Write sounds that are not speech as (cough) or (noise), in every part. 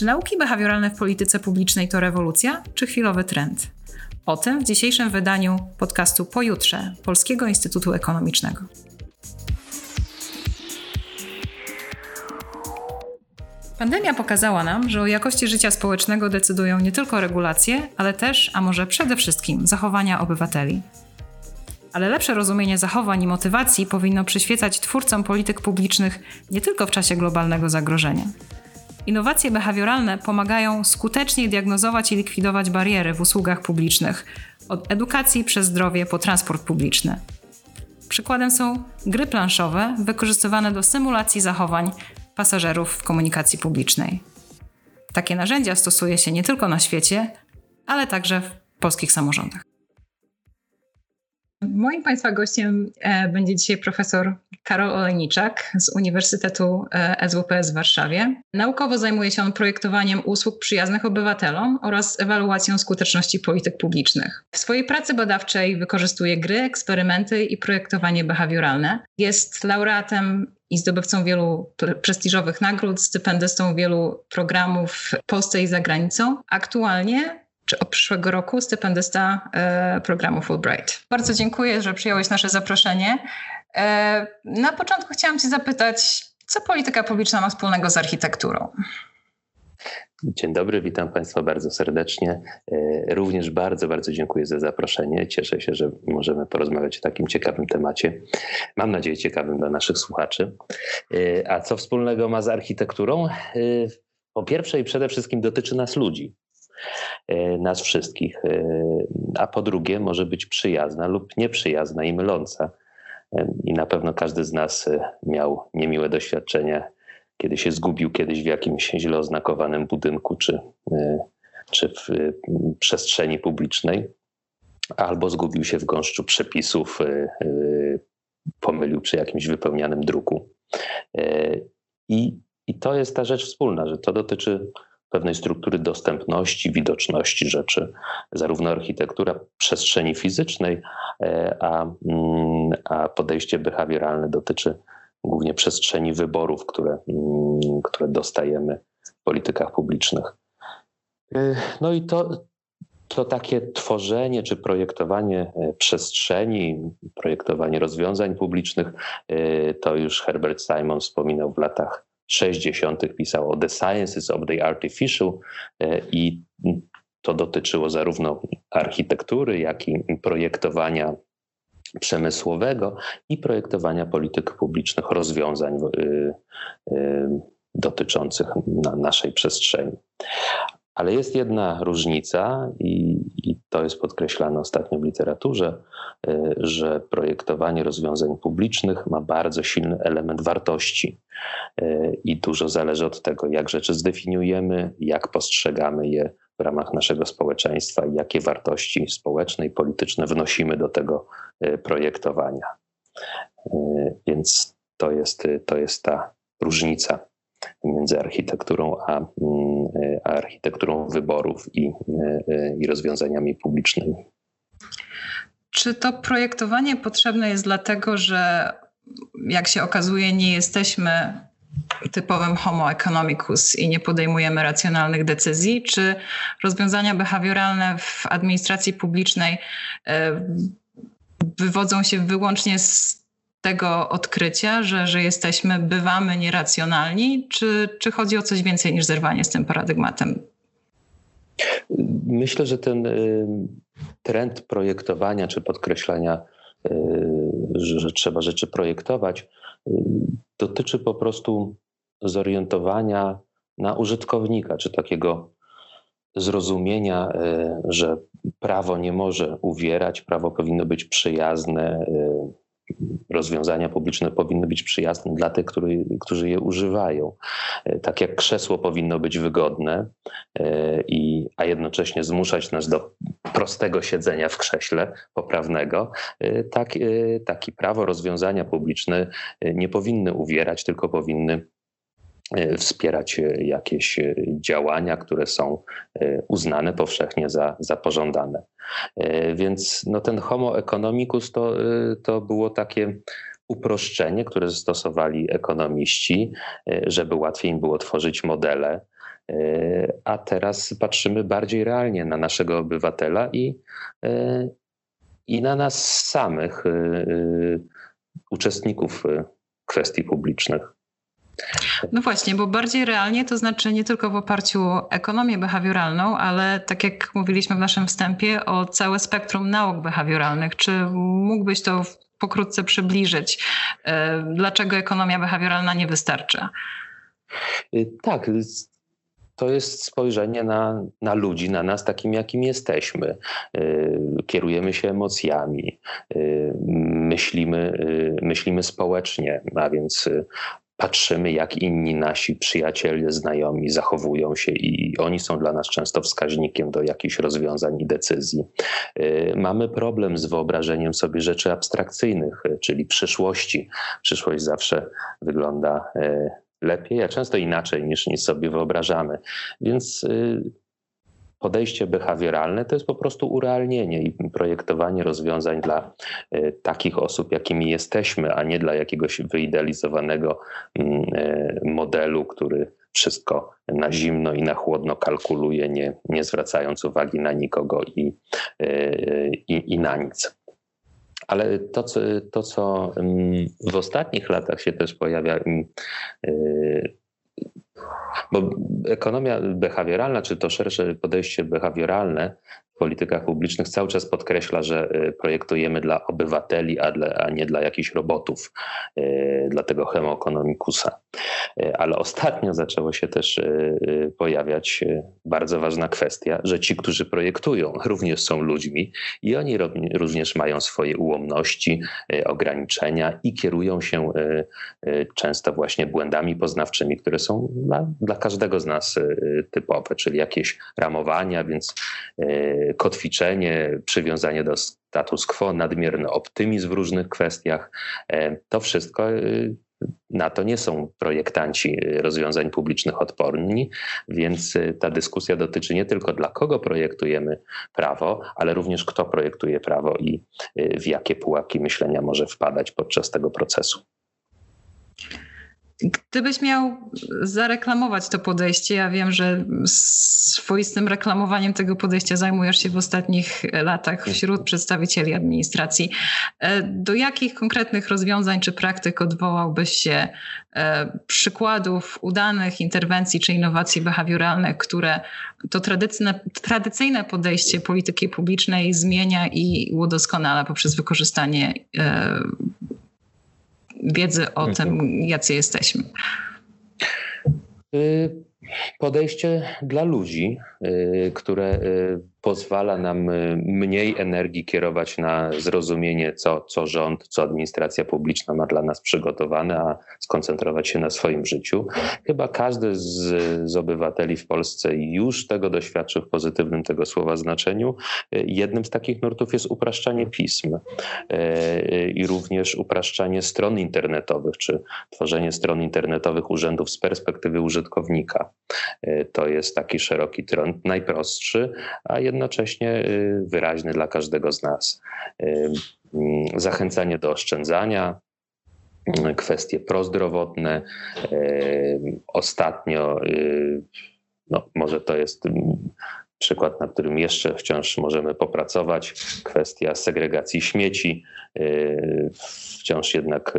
Czy nauki behawioralne w polityce publicznej to rewolucja, czy chwilowy trend? O tym w dzisiejszym wydaniu podcastu Pojutrze Polskiego Instytutu Ekonomicznego. Pandemia pokazała nam, że o jakości życia społecznego decydują nie tylko regulacje, ale też, a może przede wszystkim, zachowania obywateli. Ale lepsze rozumienie zachowań i motywacji powinno przyświecać twórcom polityk publicznych nie tylko w czasie globalnego zagrożenia. Innowacje behawioralne pomagają skutecznie diagnozować i likwidować bariery w usługach publicznych, od edukacji przez zdrowie po transport publiczny. Przykładem są gry planszowe wykorzystywane do symulacji zachowań pasażerów w komunikacji publicznej. Takie narzędzia stosuje się nie tylko na świecie, ale także w polskich samorządach. Moim Państwa gościem e, będzie dzisiaj profesor Karol Olejniczak z Uniwersytetu e, SWPS w Warszawie. Naukowo zajmuje się on projektowaniem usług przyjaznych obywatelom oraz ewaluacją skuteczności polityk publicznych. W swojej pracy badawczej wykorzystuje gry, eksperymenty i projektowanie behawioralne. Jest laureatem i zdobywcą wielu prestiżowych nagród, stypendystą wielu programów w Polsce i za granicą. Aktualnie od przyszłego roku stypendysta e, programu Fulbright. Bardzo dziękuję, że przyjąłeś nasze zaproszenie. E, na początku chciałam Cię zapytać, co polityka publiczna ma wspólnego z architekturą? Dzień dobry, witam Państwa bardzo serdecznie. E, również bardzo, bardzo dziękuję za zaproszenie. Cieszę się, że możemy porozmawiać o takim ciekawym temacie. Mam nadzieję, ciekawym dla naszych słuchaczy. A co wspólnego ma z architekturą? Po pierwsze i przede wszystkim dotyczy nas ludzi. E, nas wszystkich, e, a po drugie może być przyjazna lub nieprzyjazna i myląca. E, I na pewno każdy z nas miał niemiłe doświadczenia, kiedy się zgubił kiedyś w jakimś źle oznakowanym budynku czy, czy w przestrzeni publicznej, albo zgubił się w gąszczu przepisów, pomylił przy jakimś wypełnianym druku. I, I to jest ta rzecz wspólna, że to dotyczy pewnej struktury dostępności, widoczności rzeczy, zarówno architektura przestrzeni fizycznej, e, a, mm, a podejście behawioralne dotyczy głównie przestrzeni wyborów, które, mm, które dostajemy w politykach publicznych. E, no i to, to takie tworzenie czy projektowanie e, przestrzeni, projektowanie rozwiązań publicznych, to już Herbert Simon wspominał w latach 60. pisał o The Sciences of the Artificial e, i to dotyczyło zarówno architektury, jak i projektowania przemysłowego i projektowania polityk publicznych, rozwiązań y, y, dotyczących naszej przestrzeni. Ale jest jedna różnica, i, i, to jest podkreślane ostatnio w literaturze, y, że projektowanie rozwiązań publicznych ma bardzo silny element wartości. Y, I dużo zależy od tego, jak rzeczy zdefiniujemy, jak postrzegamy je w ramach naszego społeczeństwa jakie wartości społeczne i polityczne wnosimy do tego y, projektowania. Więc to jest, to jest ta różnica między architekturą a, mm, a architekturą wyborów i, i rozwiązaniami publicznymi. Czy to projektowanie potrzebne jest dlatego, że jak się okazuje, nie jesteśmy typowym homo economicus i nie podejmujemy racjonalnych decyzji? Czy rozwiązania behawioralne w administracji publicznej e, wywodzą się wyłącznie z tego odkrycia, że, że jesteśmy, bywamy nieracjonalni, czy, czy chodzi o coś więcej niż zerwanie z tym paradygmatem? Myślę, że ten y, trend projektowania czy podkreślania, y, że trzeba rzeczy projektować, y, dotyczy po prostu zorientowania na użytkownika, czy takiego zrozumienia, że prawo nie może uwierać, prawo powinno być przyjazne, rozwiązania publiczne powinny być przyjazne dla tych, który, którzy je używają. E, tak jak krzesło powinno być wygodne, e, i, a jednocześnie zmuszać nas do prostego siedzenia w krześle poprawnego, e, tak, taki prawo rozwiązania publiczne nie powinny uwierać, tylko powinny wspierać e, jakieś e, działania, które są uznane powszechnie za, za pożądane. Więc no, ten homo economicus to, to było takie uproszczenie, które zastosowali ekonomiści, żeby łatwiej im było tworzyć modele a teraz patrzymy bardziej realnie na naszego obywatela i, i na nas samych, uczestników kwestii publicznych. No właśnie, bo bardziej realnie to znaczy nie tylko w oparciu o ekonomię behawioralną, ale tak jak mówiliśmy w naszym wstępie, o całe spektrum nauk behawioralnych. Czy mógłbyś to pokrótce przybliżyć? E, dlaczego ekonomia behawioralna nie wystarcza? Y, tak, to jest spojrzenie na, na ludzi, na nas takim, jakim jesteśmy. Y, kierujemy się emocjami, y, myślimy, myślimy społecznie, a więc patrzymy, jak inni nasi przyjaciele, znajomi zachowują się, i oni są dla nas często wskaźnikiem do jakichś rozwiązań i decyzji. Y, mamy problem z wyobrażeniem sobie rzeczy abstrakcyjnych, y, czyli przyszłości. Przyszłość zawsze wygląda y, lepiej, a często inaczej niż, niż sobie wyobrażamy. Więc podejście behawioralne to jest po prostu urealnienie i projektowanie rozwiązań dla e, takich osób, jakimi jesteśmy, a nie dla jakiegoś wyidealizowanego mm, e, modelu, który wszystko na zimno i na chłodno kalkuluje, nie, nie zwracając uwagi na nikogo i, i, i na nic. Ale to co, to, co mm, w ostatnich latach się też pojawia, bo ekonomia behawioralna, czy to szersze podejście behawioralne politykach publicznych cały czas podkreśla, że y, projektujemy dla obywateli, a, dla, a nie dla jakichś robotów, y, dla tego hemoekonomikusa. Y, ale ostatnio zaczęło się też pojawiać bardzo ważna kwestia, że ci, którzy projektują, również są ludźmi i oni również mają swoje ułomności, ograniczenia i kierują się często właśnie błędami poznawczymi, które są dla, dla każdego z nas typowe, czyli jakieś ramowania, więc kotwiczenie, przywiązanie do status quo, nadmierny optymizm w różnych kwestiach. E, to wszystko e, na to nie są projektanci rozwiązań publicznych odporni, więc e, ta dyskusja dotyczy nie tylko dla kogo projektujemy prawo, ale również kto projektuje prawo i w jakie pułapki myślenia może wpadać podczas tego procesu. Gdybyś miał zareklamować to podejście, ja wiem, że swoistym reklamowaniem tego podejścia zajmujesz się w ostatnich latach wśród przedstawicieli administracji. E, do jakich konkretnych rozwiązań czy praktyk odwołałbyś się e, przykładów udanych interwencji czy innowacji behawioralnych, które to tradycyjne, tradycyjne podejście polityki publicznej zmienia i udoskonala poprzez wykorzystanie e, wiedzy o tym, mhm. jacy jesteśmy? Y, podejście dla ludzi, y, które y, pozwala nam y, mniej energii kierować na zrozumienie, co, co rząd, co administracja publiczna ma dla nas przygotowane, a skoncentrować się na swoim życiu. Chyba każdy z, z obywateli w Polsce już tego doświadczył w pozytywnym tego słowa znaczeniu. Y, jednym z takich nurtów jest upraszczanie pism y, i również upraszczanie stron internetowych, czy tworzenie stron internetowych urzędów z perspektywy użytkownika. To jest taki szeroki trend, najprostszy, a jednocześnie y, wyraźny dla każdego z nas. Y, mm, zachęcanie do oszczędzania, y, kwestie prozdrowotne. Ostatnio, no może to jest mm, przykład, na którym jeszcze wciąż możemy popracować, kwestia segregacji śmieci. Wciąż jednak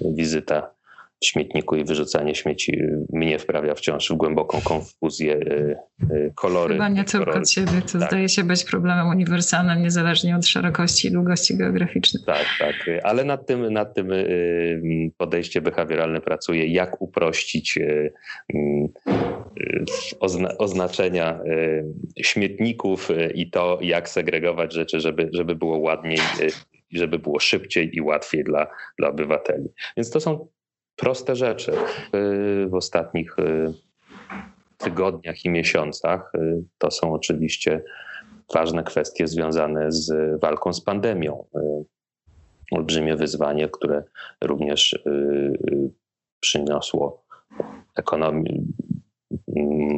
wizyta śmietniku i wyrzucanie śmieci mnie wprawia wciąż w głęboką konfuzję y, y, kolory. Chyba nie tylko ciebie, to tak. zdaje się być problemem uniwersalnym, niezależnie od szerokości i długości geograficznej. Tak, tak, ale nad tym, nad tym y, podejście behawioralne pracuje, jak uprościć oznaczenia śmietników i to, jak segregować rzeczy, żeby, żeby było ładniej i żeby było szybciej i łatwiej dla, dla obywateli. Więc to są proste rzeczy. W ostatnich y, tygodniach i miesiącach y, to są oczywiście ważne kwestie związane z walką z pandemią. Y, olbrzymie wyzwanie, które również przyniosło ekonomii,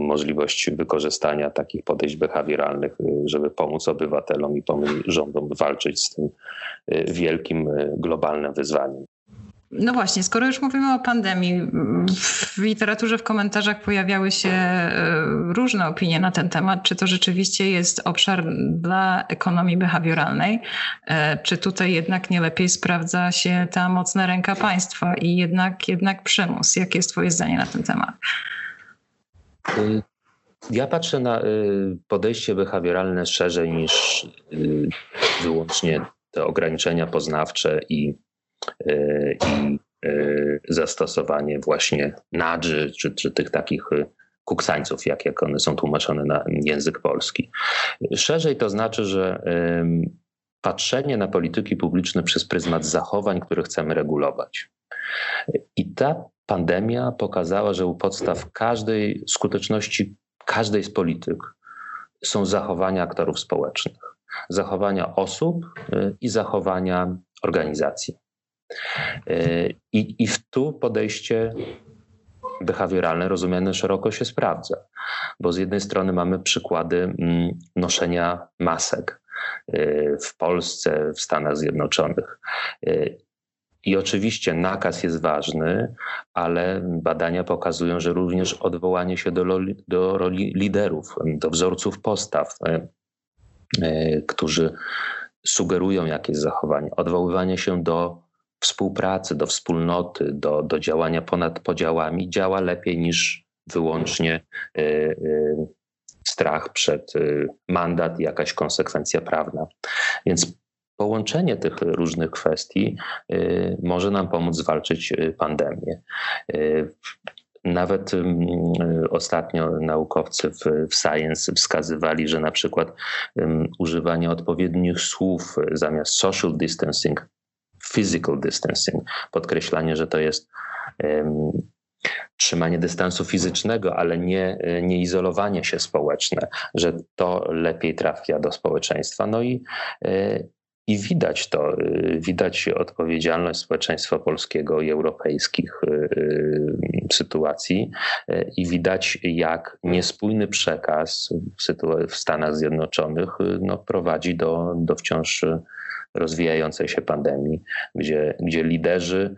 możliwość wykorzystania takich podejść behawioralnych, żeby pomóc obywatelom i pomóc rządom walczyć z tym wielkim globalnym wyzwaniem. No właśnie, skoro już mówimy o pandemii, w literaturze, w komentarzach pojawiały się e, różne opinie na ten temat. Czy to rzeczywiście jest obszar dla ekonomii behawioralnej? E, czy tutaj jednak nie lepiej sprawdza się ta mocna ręka państwa i jednak, jednak przymus? Jakie jest Twoje zdanie na ten temat? Y, ja patrzę na y, podejście behawioralne szerzej niż y, wyłącznie te ograniczenia poznawcze i, i zastosowanie właśnie nadży, czy, czy tych takich kuksańców, jak, jak one są tłumaczone na język polski. Szerzej to znaczy, że patrzenie na polityki publiczne przez pryzmat zachowań, które chcemy regulować. I ta pandemia pokazała, że u podstaw każdej skuteczności każdej z polityk są zachowania aktorów społecznych, zachowania osób y, i zachowania organizacji. Y, I, i w tu podejście behawioralne rozumiane szeroko się sprawdza, bo z jednej strony mamy przykłady mm, noszenia masek y, w Polsce, w Stanach Zjednoczonych. I oczywiście nakaz jest ważny, ale badania pokazują, że również odwołanie się do, do roli liderów, do wzorców postaw, e, e, którzy sugerują jakieś zachowanie, odwoływanie się do współpracy, do wspólnoty, do, do działania ponad podziałami działa lepiej niż wyłącznie e, strach przed mandat i jakaś konsekwencja prawna. Więc połączenie tych różnych kwestii y, może nam pomóc zwalczyć y, pandemię. Y, nawet ostatnio naukowcy w Science wskazywali, że na przykład używanie odpowiednich słów zamiast social distancing, physical distancing, podkreślanie, że to jest um, trzymanie dystansu fizycznego, ale nie, nie izolowanie się społeczne, że to lepiej trafia do społeczeństwa. No i i widać to, y, widać odpowiedzialność społeczeństwa polskiego i europejskich sytuacji i widać, jak niespójny przekaz w Stanach Zjednoczonych no, prowadzi do, do wciąż rozwijającej się pandemii, gdzie, gdzie liderzy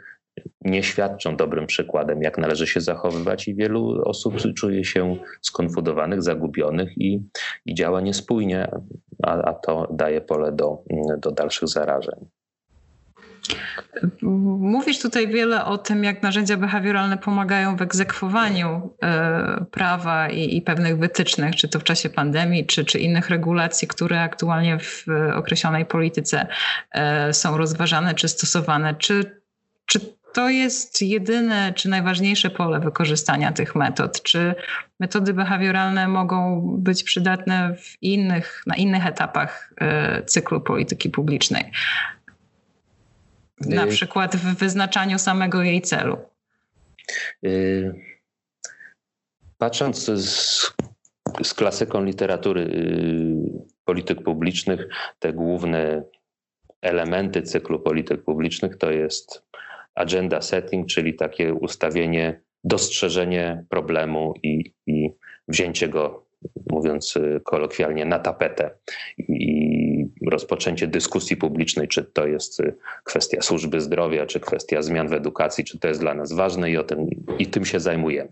nie świadczą dobrym przykładem, jak należy się zachowywać, i wielu osób czuje się skonfudowanych, zagubionych i, i działa niespójnie, a, a to daje pole do, do dalszych zarażeń. Mówisz tutaj wiele o tym, jak narzędzia behawioralne pomagają w egzekwowaniu e, prawa i, i, pewnych wytycznych, czy to w czasie pandemii, czy, czy innych regulacji, które aktualnie w określonej polityce e, są rozważane czy stosowane. Czy, czy to jest jedyne czy najważniejsze pole wykorzystania tych metod? Czy metody behawioralne mogą być przydatne w innych, na innych etapach e, cyklu polityki publicznej? Na y- przykład w wyznaczaniu samego jej celu. Y- patrząc z, z klasyką literatury y, polityk publicznych, te główne elementy cyklu polityk publicznych to jest agenda setting, czyli takie ustawienie, dostrzeżenie problemu i, i wzięcie go, mówiąc kolokwialnie, na tapetę i rozpoczęcie dyskusji publicznej, czy to jest kwestia służby zdrowia, czy kwestia zmian w edukacji, czy to jest dla nas ważne i, o tym, i tym się zajmujemy.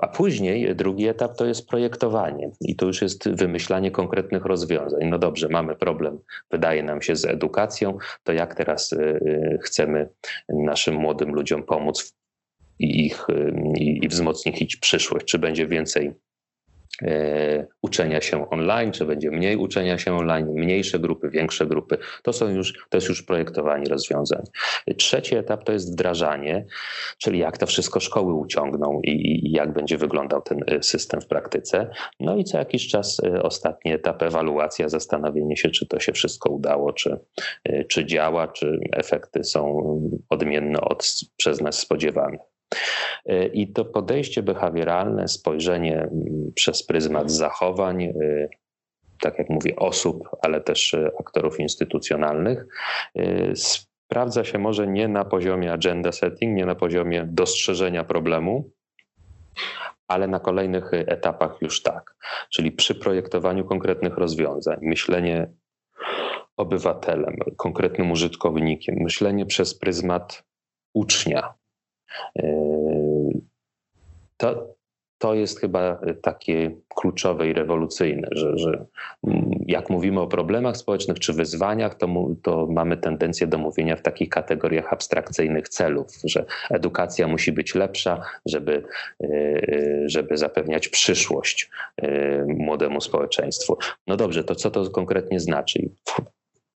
A później drugi etap to jest projektowanie i to już jest wymyślanie konkretnych rozwiązań. No dobrze, mamy problem, wydaje nam się, z edukacją, to jak teraz y, y, chcemy naszym młodym ludziom pomóc i, ich, y, i, wzmocnić ich przyszłość? Czy będzie więcej uczenia się online, czy będzie mniej uczenia się online, mniejsze grupy, większe grupy. To, są już, to jest już projektowanie rozwiązań. Trzeci etap to jest wdrażanie, czyli jak to wszystko szkoły uciągną i, i jak będzie wyglądał ten e, system w praktyce. No i co jakiś czas e, ostatni etap ewaluacja, zastanowienie się, czy to się wszystko udało, czy, czy działa, czy efekty są odmienne od przez nas spodziewanych. E, I to podejście behawioralne, spojrzenie mm, przez pryzmat zachowań, e, tak jak mówię, osób, ale też e, aktorów instytucjonalnych, sprawdza się może nie na poziomie agenda setting, nie na poziomie dostrzeżenia problemu, ale na kolejnych etapach już tak. Czyli przy projektowaniu konkretnych rozwiązań, myślenie obywatelem, konkretnym użytkownikiem, myślenie przez pryzmat ucznia. To, to jest chyba takie kluczowe i rewolucyjne, że, że mm, jak mówimy o problemach społecznych czy wyzwaniach, to, to mamy tendencję do mówienia w takich kategoriach abstrakcyjnych celów, że edukacja musi być lepsza, żeby, e, żeby zapewniać przyszłość e, młodemu społeczeństwu. No dobrze, to co to konkretnie znaczy?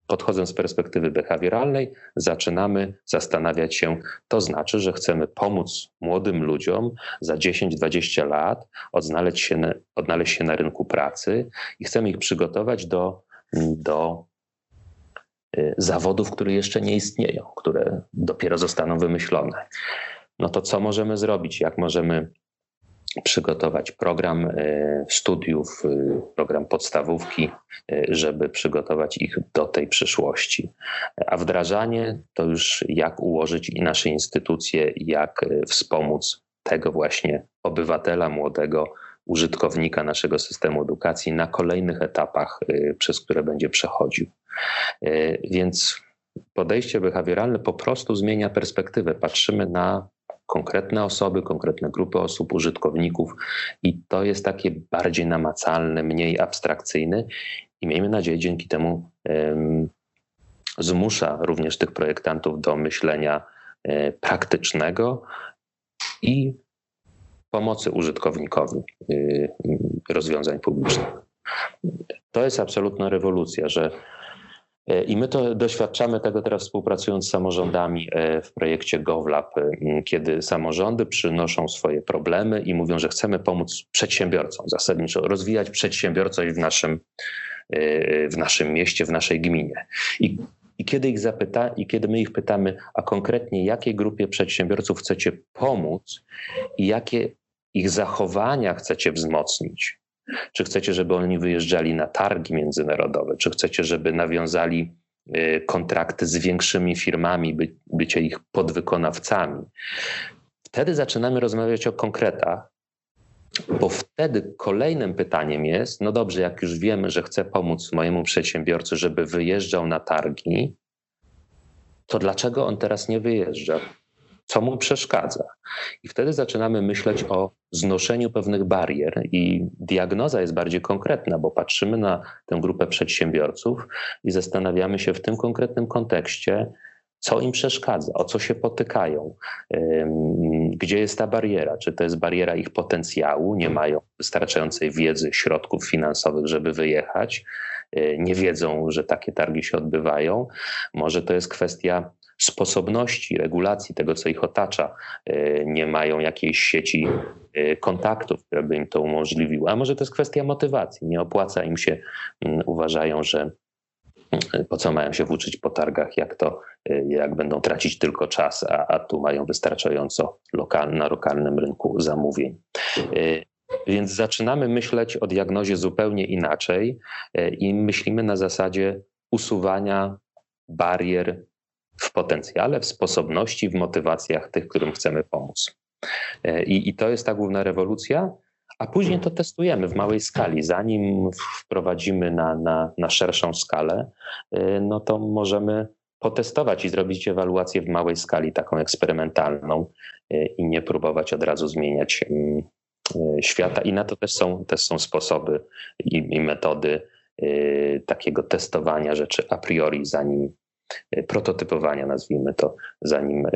Podchodząc z perspektywy behawioralnej, zaczynamy zastanawiać się, to znaczy, że chcemy pomóc młodym ludziom za 10-20 lat odnaleźć się, na, odnaleźć się na rynku pracy i chcemy ich przygotować do, do y, zawodów, które jeszcze nie istnieją, które dopiero zostaną wymyślone. No to co możemy zrobić? Jak możemy przygotować program e, studiów, e, program podstawówki, e, żeby przygotować ich do tej przyszłości. A wdrażanie to już jak ułożyć nasze instytucje, jak wspomóc tego właśnie obywatela młodego, użytkownika naszego systemu edukacji na kolejnych etapach, przez które będzie przechodził. Więc podejście behawioralne po prostu zmienia perspektywę. Patrzymy na konkretne osoby, konkretne grupy osób, użytkowników i to jest takie bardziej namacalne, mniej abstrakcyjne i miejmy nadzieję dzięki temu um, zmusza również tych projektantów do myślenia e, praktycznego i pomocy użytkownikowi e, rozwiązań publicznych. To jest absolutna rewolucja, że I my to doświadczamy tego teraz współpracując z samorządami e, w projekcie GovLab, kiedy samorządy przynoszą swoje problemy i mówią, że chcemy pomóc przedsiębiorcom, zasadniczo rozwijać przedsiębiorczość w naszym, e, w naszym mieście, w naszej gminie. I, i kiedy ich zapyta, i kiedy my ich pytamy, a konkretnie jakiej grupie przedsiębiorców chcecie pomóc i jakie ich zachowania chcecie wzmocnić, czy chcecie, żeby oni wyjeżdżali na targi międzynarodowe? Czy chcecie, żeby nawiązali y, kontrakty z większymi firmami, by, bycie ich podwykonawcami? Wtedy zaczynamy rozmawiać o konkretach, bo wtedy kolejnym pytaniem jest: no dobrze, jak już wiemy, że chcę pomóc mojemu przedsiębiorcy, żeby wyjeżdżał na targi, to dlaczego on teraz nie wyjeżdża? Co mu przeszkadza. I wtedy zaczynamy myśleć o znoszeniu pewnych barier, i diagnoza jest bardziej konkretna, bo patrzymy na tę grupę przedsiębiorców i zastanawiamy się w tym konkretnym kontekście, co im przeszkadza, o co się potykają, gdzie jest ta bariera, czy to jest bariera ich potencjału, nie mają wystarczającej wiedzy, środków finansowych, żeby wyjechać, e, nie wiedzą, że takie targi się odbywają, może to jest kwestia sposobności, regulacji tego, co ich otacza, e, nie mają jakiejś sieci e, kontaktów, które by im to umożliwiły. A może to jest kwestia motywacji, nie opłaca im się, mm, uważają, że mm, po co mają się włóczyć po targach, jak to, e, jak będą tracić tylko czas, a, a tu mają wystarczająco lokal, na lokalnym rynku zamówień. Więc zaczynamy myśleć o diagnozie zupełnie inaczej i myślimy na zasadzie usuwania barier w potencjale, w sposobności, w motywacjach tych, którym chcemy pomóc. E, I, I to jest ta główna rewolucja, a później to testujemy w małej skali. Zanim wprowadzimy na, na, na szerszą skalę, e, no to możemy potestować i zrobić ewaluację w małej skali, taką eksperymentalną e, i nie próbować od razu zmieniać mm, świata. I na to też są, też są sposoby i, i metody takiego testowania rzeczy a priori, zanim, prototypowania, nazwijmy to, zanim, e,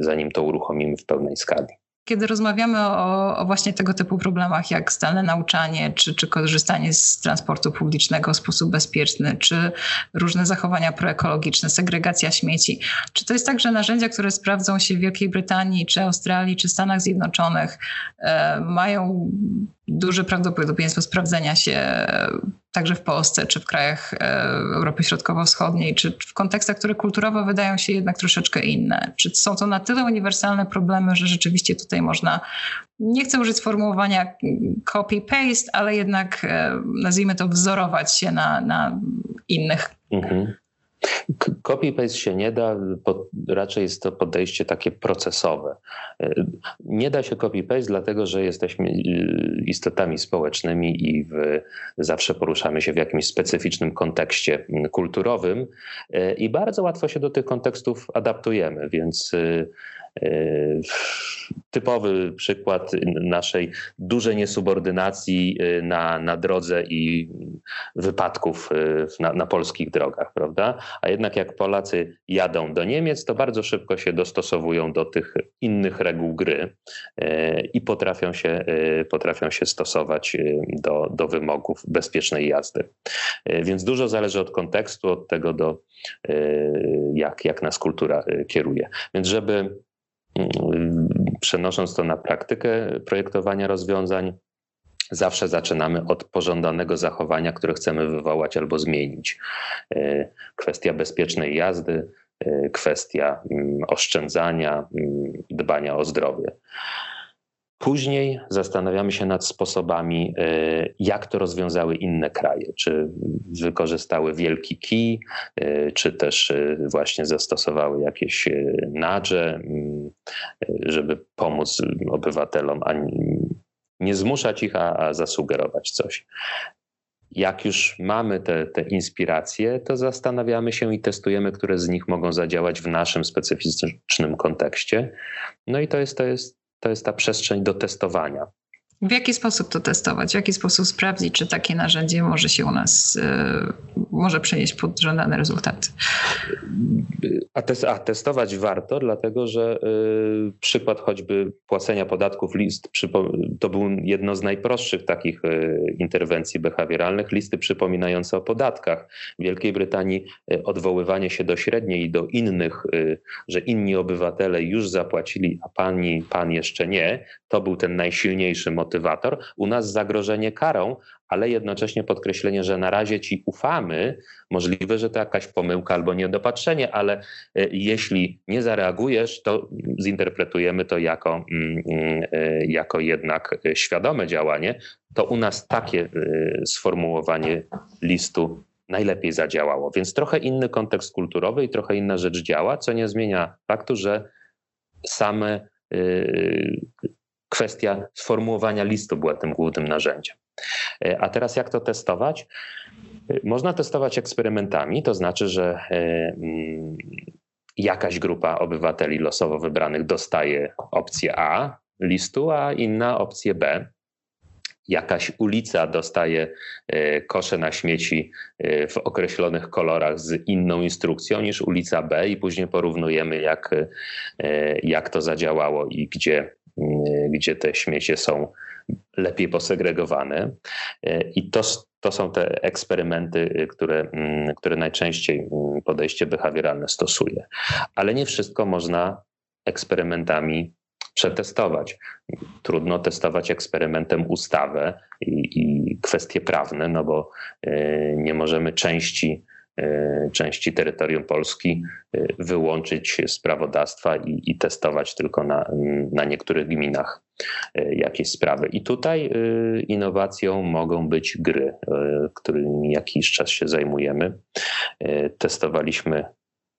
zanim to uruchomimy w pełnej skali. Kiedy rozmawiamy o, o, właśnie tego typu problemach, jak zdalne nauczanie, czy, czy korzystanie z transportu publicznego w sposób bezpieczny, czy różne zachowania proekologiczne, segregacja śmieci, czy to jest tak, że narzędzia, które sprawdzą się w Wielkiej Brytanii, czy Australii, czy Stanach Zjednoczonych, e, mają duże prawdopodobieństwo sprawdzenia się także w Polsce, czy w krajach e, Europy Środkowo-Wschodniej, czy w kontekstach, które kulturowo wydają się jednak troszeczkę inne? Czy są to na tyle uniwersalne problemy, że rzeczywiście tutaj można, nie chcę użyć sformułowania copy-paste, ale jednak e, nazwijmy to wzorować się na, na innych? Mhm. Copy-paste się nie da, raczej jest to podejście takie procesowe. Nie da się copy-paste, dlatego że jesteśmy istotami społecznymi i w, zawsze poruszamy się w jakimś specyficznym kontekście kulturowym i bardzo łatwo się do tych kontekstów adaptujemy, więc E, typowy przykład naszej dużej niesubordynacji e, na, na drodze i wypadków e, na, na polskich drogach, prawda? A jednak jak Polacy jadą do Niemiec, to bardzo szybko się dostosowują do tych innych reguł gry i potrafią się, potrafią się stosować do, do wymogów bezpiecznej jazdy. Więc dużo zależy od kontekstu, od tego, do, jak, jak nas kultura kieruje. Więc żeby Przenosząc to na praktykę projektowania rozwiązań, zawsze zaczynamy od pożądanego zachowania, które chcemy wywołać albo zmienić. E, kwestia bezpiecznej jazdy, e, kwestia mm, oszczędzania, mm, dbania o zdrowie. Później zastanawiamy się nad sposobami, e, jak to rozwiązały inne kraje. Czy wykorzystały wielki kij, e, czy też e, właśnie zastosowały jakieś nadże, żeby pomóc obywatelom, a nie zmuszać ich, a, a zasugerować coś. Jak już mamy te, te inspiracje, to zastanawiamy się i testujemy, które z nich mogą zadziałać w naszym specyficznym kontekście. No i to jest, to jest to jest ta przestrzeń do testowania. W jaki sposób to testować? W jaki sposób sprawdzić, czy takie narzędzie może się u nas, yy, może przynieść pożądane rezultaty? A, a testować warto, dlatego że yy, przykład choćby płacenia podatków list, to był jedno z najprostszych takich yy, interwencji behawioralnych, listy przypominające o podatkach. W Wielkiej Brytanii y, odwoływanie się do średniej i do innych, y, że inni obywatele już zapłacili, a pani, pan jeszcze nie, to był ten najsilniejszy motyw motywator. U nas zagrożenie karą, ale jednocześnie podkreślenie, że na razie ci ufamy. Możliwe, że to jakaś pomyłka albo niedopatrzenie, ale e, jeśli nie zareagujesz, to zinterpretujemy to jako, mm, mm, e, jako jednak e, świadome działanie. To u nas takie sformułowanie listu najlepiej zadziałało. Więc trochę inny kontekst kulturowy i trochę inna rzecz działa, co nie zmienia faktu, że same kwestia sformułowania listu była tym głównym narzędziem. E, a teraz jak to testować? E, można testować eksperymentami, to znaczy, że e, mm, jakaś grupa obywateli losowo wybranych dostaje opcję A listu, a inna opcję B. Jakaś ulica dostaje kosze na śmieci w określonych kolorach z inną instrukcją niż ulica B, i później porównujemy, jak, jak to zadziałało i gdzie gdzie te śmiecie są lepiej posegregowane. Y, I to, to są te eksperymenty, y, które, które najczęściej podejście behawioralne stosuje. Ale nie wszystko można eksperymentami przetestować. Trudno testować eksperymentem ustawę i, i kwestie prawne, no bo nie możemy części części terytorium Polski e, wyłączyć z prawodawstwa i, i testować tylko na, na niektórych gminach e, jakieś sprawy. I tutaj innowacją mogą być gry, którymi jakiś czas się zajmujemy. Testowaliśmy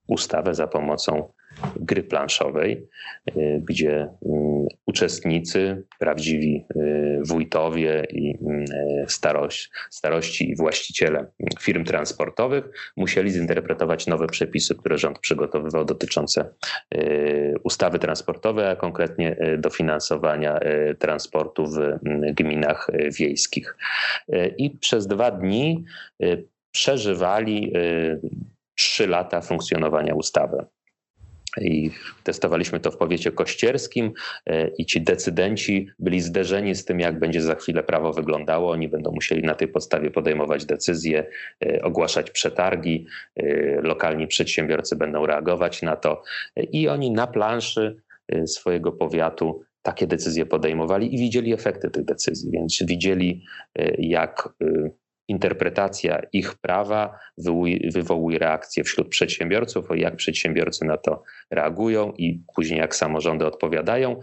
ustawę za pomocą gry planszowej, gdzie mm, uczestnicy, prawdziwi y, wójtowie i mm, starość, starości i właściciele firm transportowych musieli zinterpretować nowe przepisy, które rząd przygotowywał dotyczące y, ustawy transportowej, a konkretnie dofinansowania transportu w gminach wiejskich. I przez dwa dni przeżywali trzy lata funkcjonowania ustawy i testowaliśmy to w powiecie kościerskim e, i ci decydenci byli zderzeni z tym, jak będzie za chwilę prawo wyglądało. Oni będą musieli na tej podstawie podejmować decyzje, e, ogłaszać przetargi, e, lokalni przedsiębiorcy będą reagować na to i oni na planszy swojego powiatu takie decyzje podejmowali i widzieli efekty tych decyzji, więc widzieli, jak interpretacja ich prawa wywołuje reakcję wśród przedsiębiorców, jak przedsiębiorcy na to reagują i później jak samorządy odpowiadają.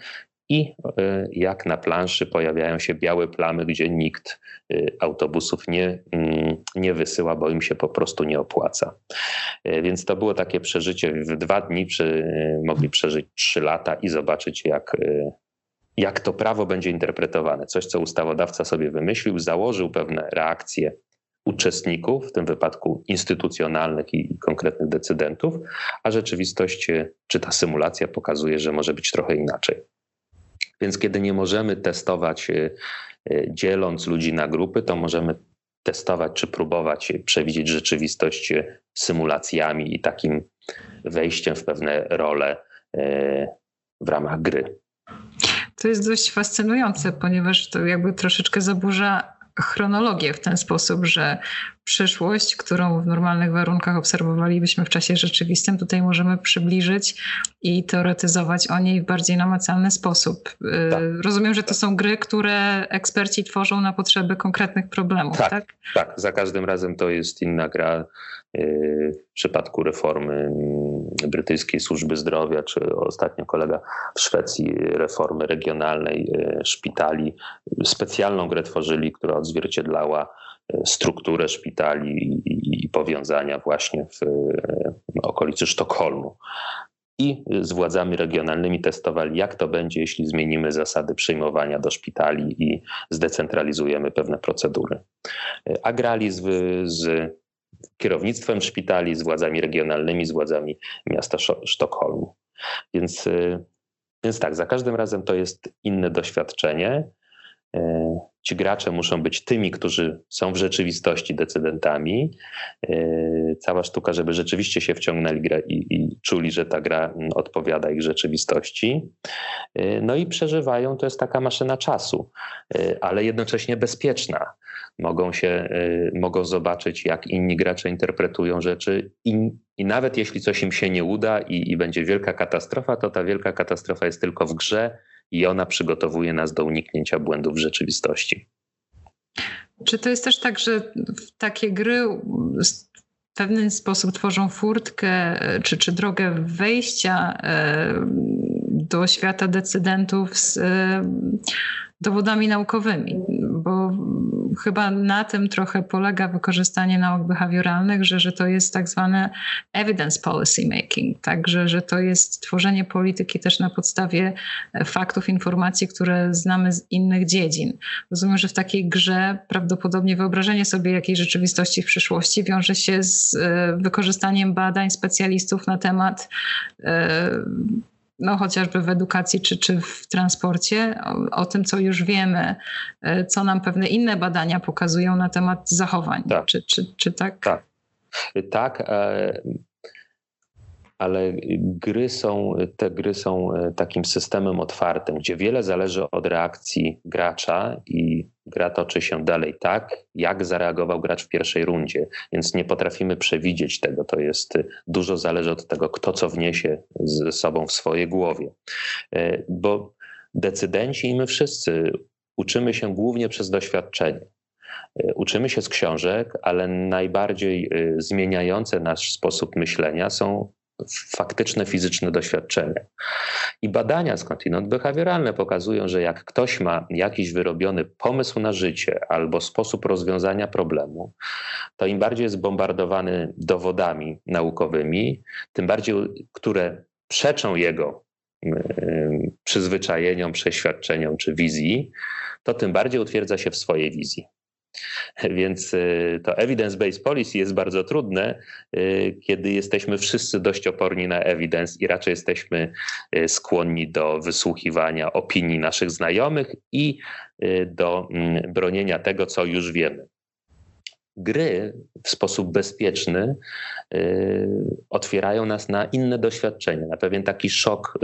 i e, jak na planszy pojawiają się białe plamy, gdzie nikt e, autobusów nie, mm, nie wysyła, bo im się po prostu nie opłaca. E, więc to było takie przeżycie. W dwa dni przy, mogli przeżyć trzy lata i zobaczyć, jak, jak to prawo będzie interpretowane. Coś, co ustawodawca sobie wymyślił, założył pewne reakcje uczestników, w tym wypadku instytucjonalnych i konkretnych decydentów, a rzeczywistość czy ta symulacja pokazuje, że może być trochę inaczej. Więc kiedy nie możemy testować e, e, dzieląc ludzi na grupy, to możemy testować czy próbować przewidzieć rzeczywistość e, symulacjami i takim wejściem w pewne role w ramach gry. To jest dość fascynujące, ponieważ to jakby troszeczkę zaburza chronologię w ten sposób, że przyszłość, którą w normalnych warunkach obserwowalibyśmy w czasie rzeczywistym, tutaj możemy przybliżyć i teoretyzować o niej w bardziej namacalny sposób. Y, tak. Rozumiem, że to są gry, które eksperci tworzą na potrzeby konkretnych problemów, tak? Tak, tak. za każdym razem to jest inna gra. Y, w przypadku reformy brytyjskiej służby zdrowia, czy ostatnio kolega w Szwecji reformy regionalnej y, szpitali, specjalną grę tworzyli, która odzwierciedlała strukturę szpitali i, powiązania właśnie w okolicy Sztokholmu. I z władzami regionalnymi testowali, jak to będzie, jeśli zmienimy zasady przyjmowania do szpitali i zdecentralizujemy pewne procedury. A grali z, z kierownictwem szpitali, z władzami regionalnymi, z władzami miasta Sztokholmu. Więc, więc tak, za każdym razem to jest inne doświadczenie. E, ci gracze muszą być tymi, którzy są w rzeczywistości decydentami. E, cała sztuka, żeby rzeczywiście się wciągnęli i, i czuli, że ta gra odpowiada ich rzeczywistości. E, no i przeżywają, to jest taka maszyna czasu, ale jednocześnie bezpieczna. Mogą się, mogą zobaczyć, jak inni gracze interpretują rzeczy i, i nawet jeśli coś im się nie uda i, i będzie wielka katastrofa, to ta wielka katastrofa jest tylko w grze i ona przygotowuje nas do uniknięcia błędów w rzeczywistości. Czy to jest też tak, że takie gry w pewien sposób tworzą furtkę czy, czy drogę wejścia e, do świata decydentów z e, dowodami naukowymi, bo chyba na tym trochę polega wykorzystanie nauk behawioralnych, że, że to jest tak zwane evidence policy making, także że to jest tworzenie polityki też na podstawie faktów, informacji, które znamy z innych dziedzin. Rozumiem, że w takiej grze prawdopodobnie wyobrażenie sobie jakiej rzeczywistości w przyszłości wiąże się z e, wykorzystaniem badań specjalistów na temat e, no, chociażby w edukacji czy, czy w transporcie, o, o, tym, co już wiemy, e, co nam pewne inne badania pokazują na temat zachowań. Tak. Czy, czy, czy tak? Tak. Tak. E, ale gry są, te gry są e, takim systemem otwartym, gdzie wiele zależy od reakcji gracza i gra toczy się dalej tak, jak zareagował gracz w pierwszej rundzie, więc nie potrafimy przewidzieć tego. To jest e, dużo zależy od tego, kto co wniesie ze sobą w swojej głowie. E, bo decydenci i my wszyscy uczymy się głównie przez doświadczenie. Uczymy się z książek, ale najbardziej zmieniające nasz sposób myślenia są faktyczne fizyczne doświadczenie. I badania skądinąd behawioralne pokazują, że jak ktoś ma jakiś wyrobiony pomysł na życie albo sposób rozwiązania problemu, to im bardziej jest bombardowany dowodami naukowymi, tym bardziej, które przeczą jego przyzwyczajeniom, przeświadczeniom czy wizji, to tym bardziej utwierdza się w swojej wizji. (laughs) Więc y, to evidence-based policy jest bardzo trudne, y, kiedy jesteśmy wszyscy dość oporni na evidence i raczej jesteśmy y, skłonni do wysłuchiwania opinii naszych znajomych i do mm, bronienia tego, co już wiemy. Gry w sposób bezpieczny otwierają nas na inne doświadczenia, na pewien taki szok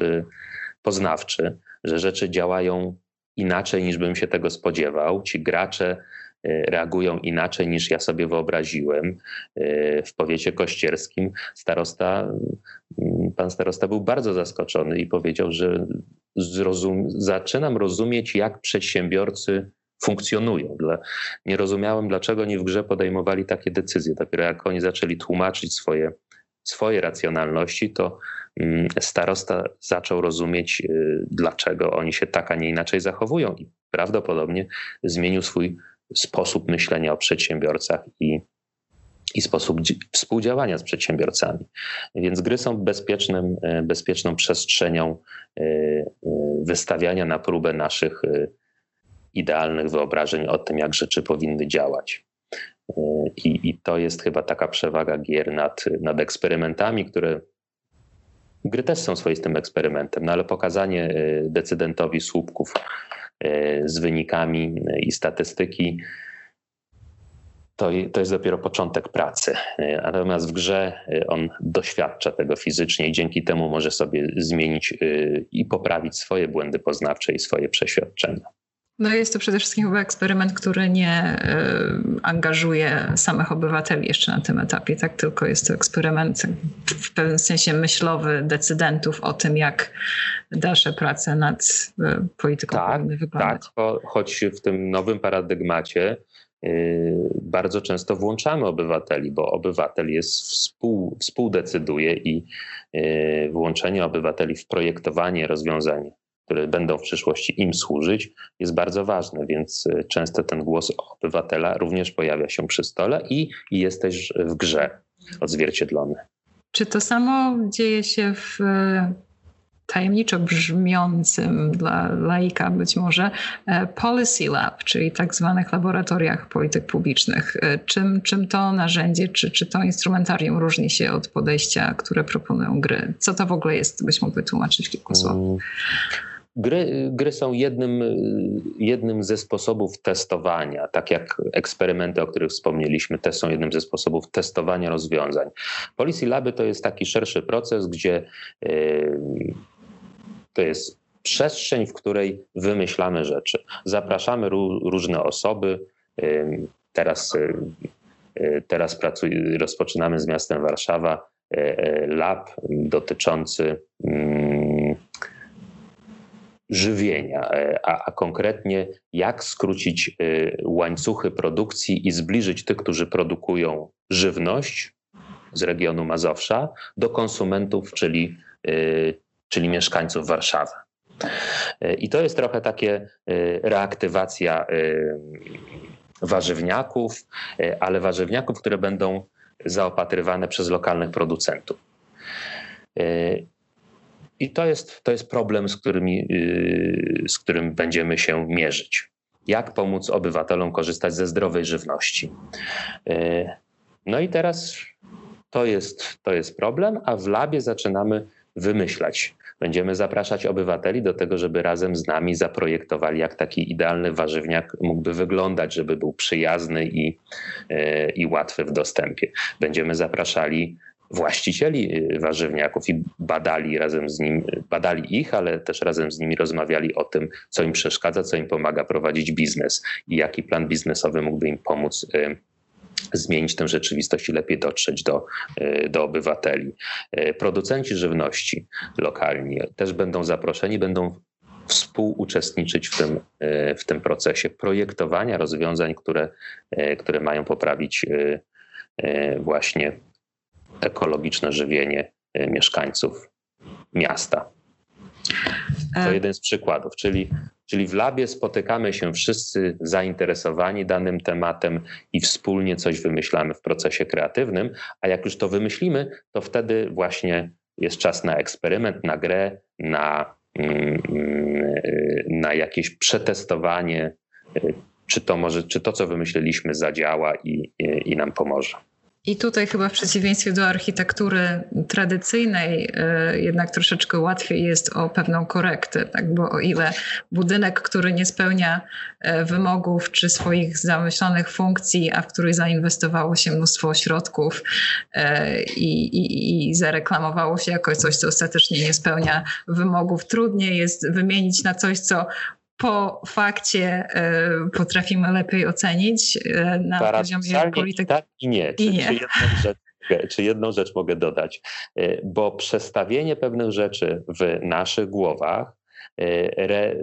poznawczy, że rzeczy działają inaczej niż bym się tego spodziewał. Ci gracze reagują inaczej niż ja sobie wyobraziłem. E, w powiecie kościerskim starosta, mm, pan starosta był bardzo zaskoczony i powiedział, że zrozum, zaczynam rozumieć, jak przedsiębiorcy funkcjonują. nie rozumiałem, dlaczego oni w grze podejmowali takie decyzje. Dopiero jak oni zaczęli tłumaczyć swoje swojej racjonalności, to mm, starosta zaczął rozumieć, dlaczego oni się tak, a nie inaczej zachowują i prawdopodobnie zmienił swój sposób myślenia o przedsiębiorcach i, i sposób współdziałania z przedsiębiorcami. Więc gry są bezpiecznym, bezpieczną przestrzenią wystawiania na próbę naszych idealnych wyobrażeń o tym, jak rzeczy powinny działać. I, I, to jest chyba taka przewaga gier nad, nad eksperymentami, które. Gry też są swoistym eksperymentem, no ale pokazanie e, decydentowi słupków e, z wynikami i statystyki to, to jest dopiero początek pracy. E, natomiast w grze on doświadcza tego fizycznie i dzięki temu może sobie zmienić i poprawić swoje błędy poznawcze i swoje przeświadczenia. No jest to przede wszystkim chyba eksperyment, który nie y, angażuje samych obywateli jeszcze na tym etapie, tak? Tylko jest to eksperyment w pewnym sensie myślowy decydentów o tym, jak dalsze prace nad y, polityką tak, powinny wyglądać. Tak, choć w tym nowym paradygmacie y, bardzo często włączamy obywateli, bo obywatel jest współ, współdecyduje i włączenie obywateli w projektowanie rozwiązań które będą w przyszłości im służyć, jest bardzo ważne, więc e, często ten głos obywatela również pojawia się przy stole i, i jest też w grze odzwierciedlony. Czy to samo dzieje się w e, tajemniczo brzmiącym dla laika być może e, Policy Lab, czyli tak zwanych laboratoriach polityk publicznych. Czym, czym to narzędzie, czy, czy to instrumentarium różni się od podejścia, które proponują gry? Co to w ogóle jest? Byś mógł wytłumaczyć kilku słów. Gry, gry są jednym, jednym ze sposobów testowania, tak jak eksperymenty, o których wspomnieliśmy, też są jednym ze sposobów testowania rozwiązań. Policy Laby to jest taki szerszy proces, gdzie yy, to jest przestrzeń, w której wymyślamy rzeczy. Zapraszamy różne osoby. Yy, teraz, yy, teraz pracuj, rozpoczynamy z miastem Warszawa lab dotyczący mm, żywienia, e, a, a, konkretnie jak skrócić e, łańcuchy produkcji i zbliżyć tych, którzy produkują żywność z regionu Mazowsza do konsumentów, czyli, e, czyli mieszkańców Warszawy. I to jest trochę takie reaktywacja warzywniaków, ale warzywniaków, które będą zaopatrywane przez lokalnych producentów. I to jest, to jest problem, z, którymi, yy, z którym będziemy się mierzyć. Jak pomóc obywatelom korzystać ze zdrowej żywności? Yy, no i teraz to jest, to jest problem, a w labie zaczynamy wymyślać. Będziemy zapraszać obywateli do tego, żeby razem z nami zaprojektowali, jak taki idealny warzywniak mógłby wyglądać, żeby był przyjazny i, yy, i łatwy w dostępie. Będziemy zapraszali właścicieli y, warzywniaków i badali razem z nim, badali ich, ale też razem z nimi rozmawiali o tym, co im przeszkadza, co im pomaga prowadzić biznes i jaki plan biznesowy mógłby im pomóc y, zmienić tę rzeczywistość i lepiej dotrzeć do, y, do obywateli. Producenci żywności lokalni też będą zaproszeni, będą współuczestniczyć w tym, w tym procesie projektowania rozwiązań, które, które mają poprawić właśnie ekologiczne żywienie e, mieszkańców miasta. To e. jeden z przykładów, czyli, czyli w labie spotykamy się wszyscy zainteresowani danym tematem i wspólnie coś wymyślamy w procesie kreatywnym, a jak już to wymyślimy, to wtedy właśnie jest czas na eksperyment, na grę, na, mm, na jakieś przetestowanie, e, czy to, może, czy to, co wymyśliliśmy, zadziała i, i nam pomoże. I tutaj chyba w przeciwieństwie do architektury tradycyjnej, y, jednak troszeczkę łatwiej jest o pewną korektę, tak? bo o ile budynek, który nie spełnia y, wymogów czy swoich zamyślonych funkcji, a w który zainwestowało się mnóstwo środków y, i, i, i zareklamowało się jako coś, co ostatecznie nie spełnia wymogów, trudniej jest wymienić na coś, co po fakcie y, potrafimy lepiej ocenić y, na poziomie polityki. Tak i nie. Czy, I nie. Czy, jedną rzecz, czy jedną rzecz mogę dodać? Y, bo przestawienie pewnych rzeczy w naszych głowach re,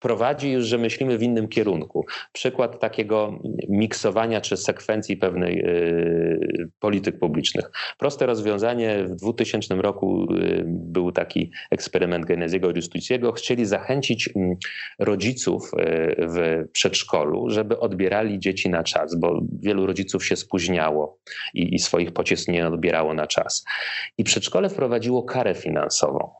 prowadzi już, że myślimy w innym kierunku. Przykład takiego miksowania czy sekwencji pewnej y, polityk publicznych. Proste rozwiązanie w 2000 roku y, był taki eksperyment Geneziego Justuciego. Chcieli zachęcić mm, rodziców y, w przedszkolu, żeby odbierali dzieci na czas, bo wielu rodziców się spóźniało i, i swoich pociesc nie odbierało na czas. I przedszkole wprowadziło karę finansową.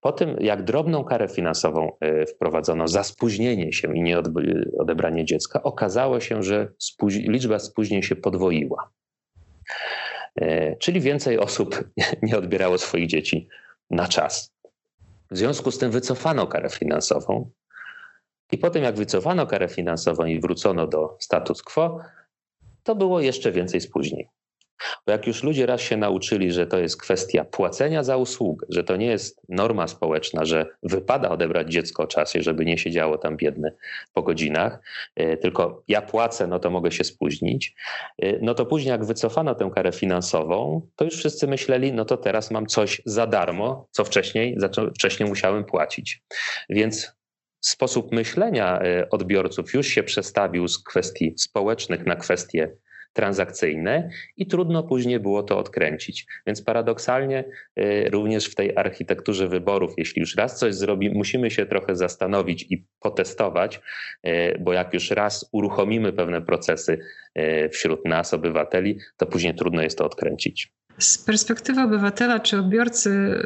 Po tym, jak drobną karę finansową e, wprowadzono za spóźnienie się i nieodebranie dziecka, okazało się, że liczba spóźnień się podwoiła. E, czyli więcej osób (laughs) nie odbierało swoich dzieci na czas. W związku z tym wycofano karę finansową. I po tym, jak wycofano karę finansową i wrócono do status quo, to było jeszcze więcej spóźnień. Bo jak już ludzie raz się nauczyli, że to jest kwestia płacenia za usługę, że to nie jest norma społeczna, że wypada odebrać dziecko czasie, żeby nie siedziało tam biedne po godzinach, e, tylko ja płacę, no to mogę się spóźnić, e, no to później jak wycofano tę karę finansową, to już wszyscy myśleli, no to teraz mam coś za darmo, co wcześniej, wcześniej musiałem płacić. Więc sposób myślenia e, odbiorców już się przestawił z kwestii społecznych na kwestie transakcyjne i trudno później było to odkręcić. Więc paradoksalnie y, również w tej architekturze wyborów, jeśli już raz coś zrobimy, musimy się trochę zastanowić i potestować, y, bo jak już raz uruchomimy pewne procesy y, wśród nas, obywateli, to później trudno jest to odkręcić. Z perspektywy obywatela czy odbiorcy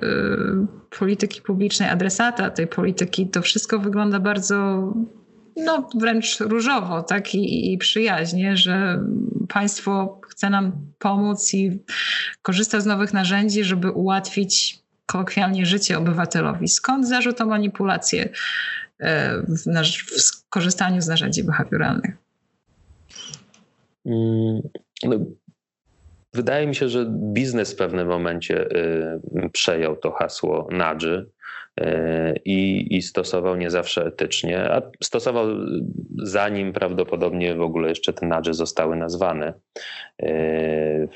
polityki publicznej, adresata tej polityki, to wszystko wygląda bardzo no, wręcz różowo tak? I, i przyjaźnie, że państwo chce nam pomóc i korzysta z nowych narzędzi, żeby ułatwić kolokwialnie życie obywatelowi. Skąd zarzut o manipulację e, w, w korzystaniu z narzędzi behawioralnych? Mm, no, wydaje mi się, że biznes w pewnym momencie y, przejął to hasło Nadży i, i stosował nie zawsze etycznie, a stosował zanim prawdopodobnie w ogóle jeszcze te nudge zostały nazwane. E,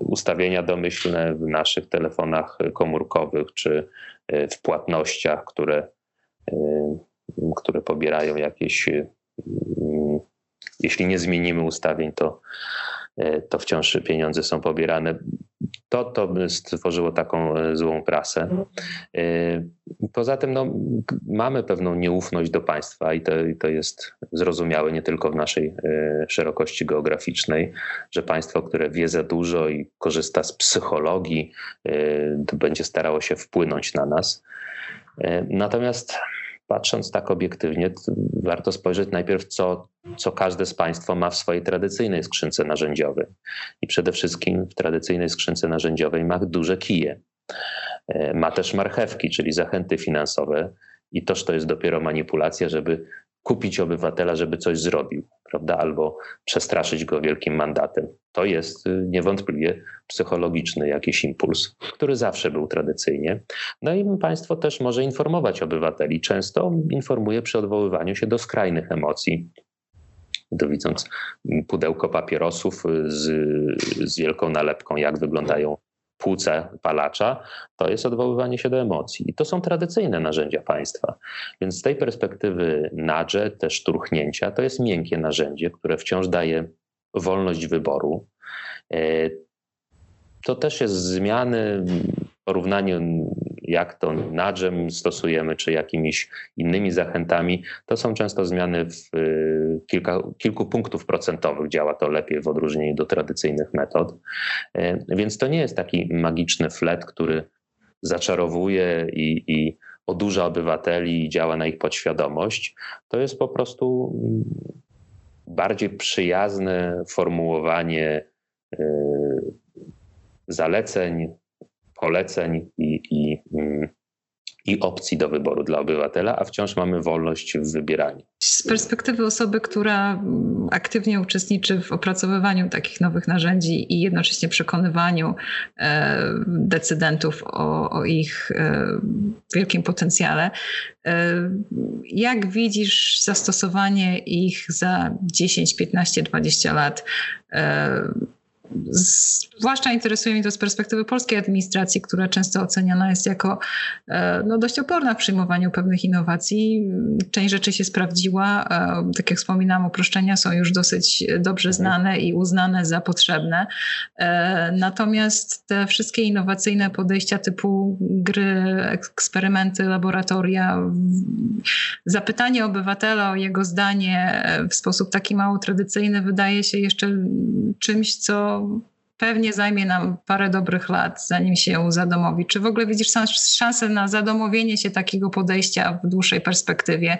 ustawienia domyślne w naszych telefonach komórkowych czy e, w płatnościach, które, które pobierają jakieś. Jeśli nie zmienimy ustawień, to, to wciąż pieniądze są pobierane to, to stworzyło taką e, złą prasę. E, poza tym no, mamy pewną nieufność do państwa i to, i to jest zrozumiałe nie tylko w naszej e, szerokości geograficznej, że państwo, które wie za dużo i korzysta z psychologii, będzie starało się wpłynąć na nas. Natomiast patrząc tak obiektywnie, warto spojrzeć najpierw, co, co każde z Państwa ma w swojej tradycyjnej skrzynce narzędziowej. I przede wszystkim w tradycyjnej skrzynce narzędziowej ma duże kije. E, ma też marchewki, czyli zachęty finansowe, i toż to jest dopiero manipulacja, żeby kupić obywatela, żeby coś zrobił, prawda? Albo przestraszyć go wielkim mandatem. To jest y, niewątpliwie psychologiczny jakiś impuls, który zawsze był tradycyjnie. No i państwo też może informować obywateli. Często informuje przy odwoływaniu się do skrajnych emocji. To widząc pudełko papierosów z, z wielką nalepką, jak wyglądają płuce palacza, to jest odwoływanie się do emocji. I to są tradycyjne narzędzia państwa. Więc z tej perspektywy nadże, te szturchnięcia, to jest miękkie narzędzie, które wciąż daje wolność wyboru. E, to też jest zmiany w porównaniu jak to nadżem stosujemy, czy jakimiś innymi zachętami, to są często zmiany w y, kilka, kilku punktów procentowych. Działa to lepiej w odróżnieniu do tradycyjnych metod. Y, więc to nie jest taki magiczny flet, który zaczarowuje i, i odurza obywateli i działa na ich podświadomość. To jest po prostu mm, bardziej przyjazne formułowanie y, zaleceń, poleceń i, i, mm, i opcji do wyboru dla obywatela, a wciąż mamy wolność w wybieraniu. Z perspektywy osoby, która mm, aktywnie uczestniczy w opracowywaniu takich nowych narzędzi i jednocześnie przekonywaniu e, decydentów o, o ich e, wielkim potencjale, e, jak widzisz zastosowanie ich za 10, 15, 20 lat? Zwłaszcza interesuje mnie to z perspektywy polskiej administracji, która często oceniana jest jako e, no, dość oporna w przyjmowaniu pewnych innowacji. Część rzeczy się sprawdziła. E, tak jak wspominałam, uproszczenia są już dosyć dobrze znane i uznane za potrzebne. E, natomiast te wszystkie innowacyjne podejścia typu gry, eksperymenty, laboratoria, zapytanie obywatela o jego zdanie w sposób taki mało tradycyjny wydaje się jeszcze czymś, co pewnie zajmie nam parę dobrych lat, zanim się zadomowi. Czy w ogóle widzisz szansę na zadomowienie się takiego podejścia w dłuższej perspektywie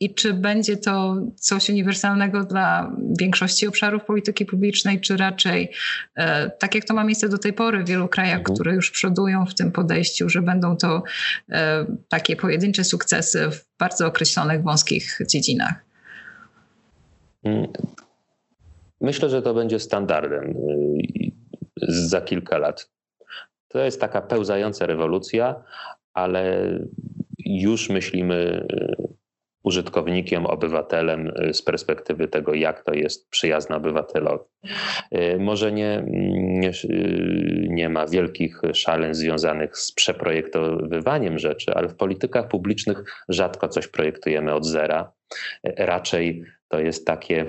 i czy będzie to coś uniwersalnego dla większości obszarów polityki publicznej, czy raczej e, tak jak to ma miejsce do tej pory w wielu krajach, mhm. które już przodują w tym podejściu, że będą to e, takie pojedyncze sukcesy w bardzo określonych, wąskich dziedzinach? Myślę, że to będzie standardem y, za kilka lat. To jest taka pełzająca rewolucja, ale już myślimy y, użytkownikiem, obywatelem y, z perspektywy tego, jak to jest przyjazne obywatelowi. Może nie, nie, nie, ma wielkich szaleń związanych z przeprojektowywaniem rzeczy, ale w politykach publicznych rzadko coś projektujemy od zera. Raczej to jest takie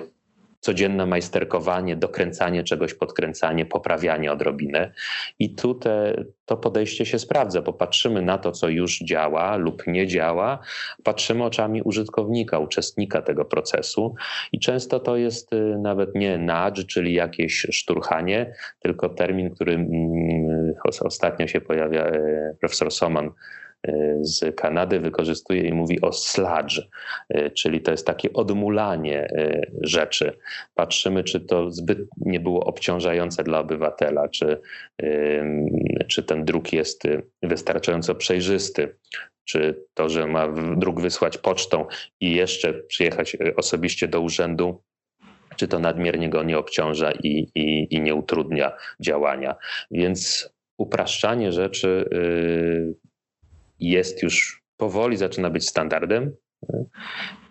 codzienne majsterkowanie, dokręcanie czegoś, podkręcanie, poprawianie odrobinę. I tu te, to podejście się sprawdza, bo patrzymy na to, co już działa lub nie działa, patrzymy oczami użytkownika, uczestnika tego procesu i często to jest y, nawet nie nudge, czyli jakieś szturchanie, tylko termin, który mm, ostatnio się pojawia, y, profesor Soman z Kanady wykorzystuje i mówi o sludge, e, czyli to jest takie odmulanie e, rzeczy. Patrzymy, czy to zbyt nie było obciążające dla obywatela, czy, czy ten druk jest wystarczająco przejrzysty, czy to, że ma druk wysłać pocztą i jeszcze przyjechać osobiście do urzędu, czy to nadmiernie go nie obciąża i, i, i nie utrudnia działania. Więc upraszczanie rzeczy y, jest już powoli zaczyna być standardem.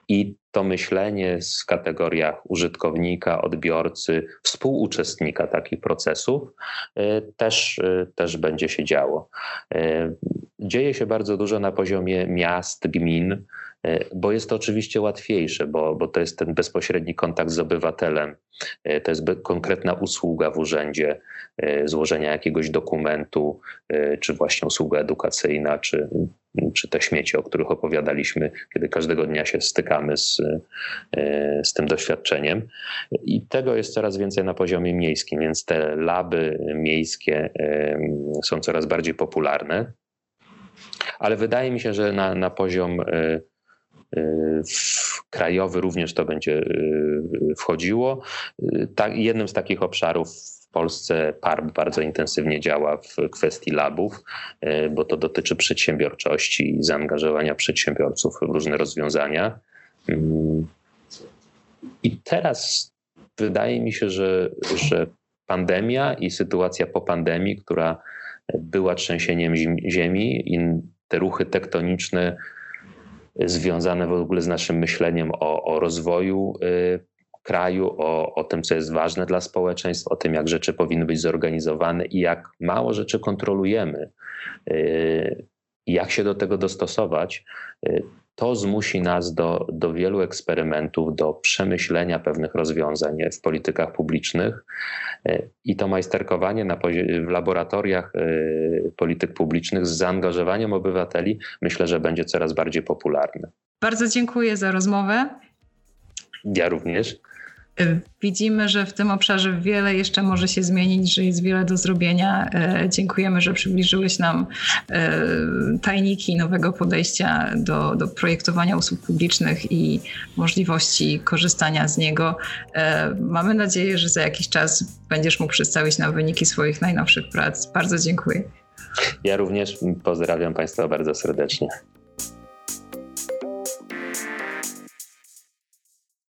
I to myślenie w kategoriach użytkownika, odbiorcy, współuczestnika takich procesów e, też, e, też będzie się działo. E, dzieje się bardzo dużo na poziomie miast, gmin, bo jest to oczywiście łatwiejsze, bo, bo to jest ten bezpośredni kontakt z obywatelem, to jest konkretna usługa w urzędzie, złożenia jakiegoś dokumentu, czy właśnie usługa edukacyjna, czy, czy te śmieci, o których opowiadaliśmy, kiedy każdego dnia się stykamy z, e, z tym doświadczeniem. I tego jest coraz więcej na poziomie miejskim, więc te laby miejskie e, są coraz bardziej popularne. Ale wydaje mi się, że na, na poziom e, krajowy również to będzie wchodziło. Tak, jednym z takich obszarów Polsce PARP bardzo intensywnie działa w kwestii labów, e, bo to dotyczy przedsiębiorczości i zaangażowania przedsiębiorców w różne rozwiązania. Mm. I teraz wydaje mi się, że, że pandemia i sytuacja po pandemii, która była trzęsieniem ziemi te ruchy tektoniczne związane w ogóle z naszym myśleniem o, o rozwoju e, kraju, o, o tym, co jest ważne dla społeczeństw, o tym, jak rzeczy powinny być zorganizowane i jak mało rzeczy kontrolujemy, y, jak się do tego dostosować, y, to zmusi nas do, do wielu eksperymentów, do przemyślenia pewnych rozwiązań w politykach publicznych. Y, I to majsterkowanie na, w laboratoriach polityk publicznych z zaangażowaniem obywateli myślę, że będzie coraz bardziej popularne. Bardzo dziękuję za rozmowę. Ja również. Widzimy, że w tym obszarze wiele jeszcze może się zmienić, że jest wiele do zrobienia. E, dziękujemy, że przybliżyłeś nam e, tajniki nowego podejścia do, do projektowania usług publicznych i możliwości korzystania z niego. Mamy nadzieję, że za jakiś czas będziesz mógł przedstawić nam wyniki swoich najnowszych prac. Bardzo dziękuję. Ja również pozdrawiam Państwa bardzo serdecznie.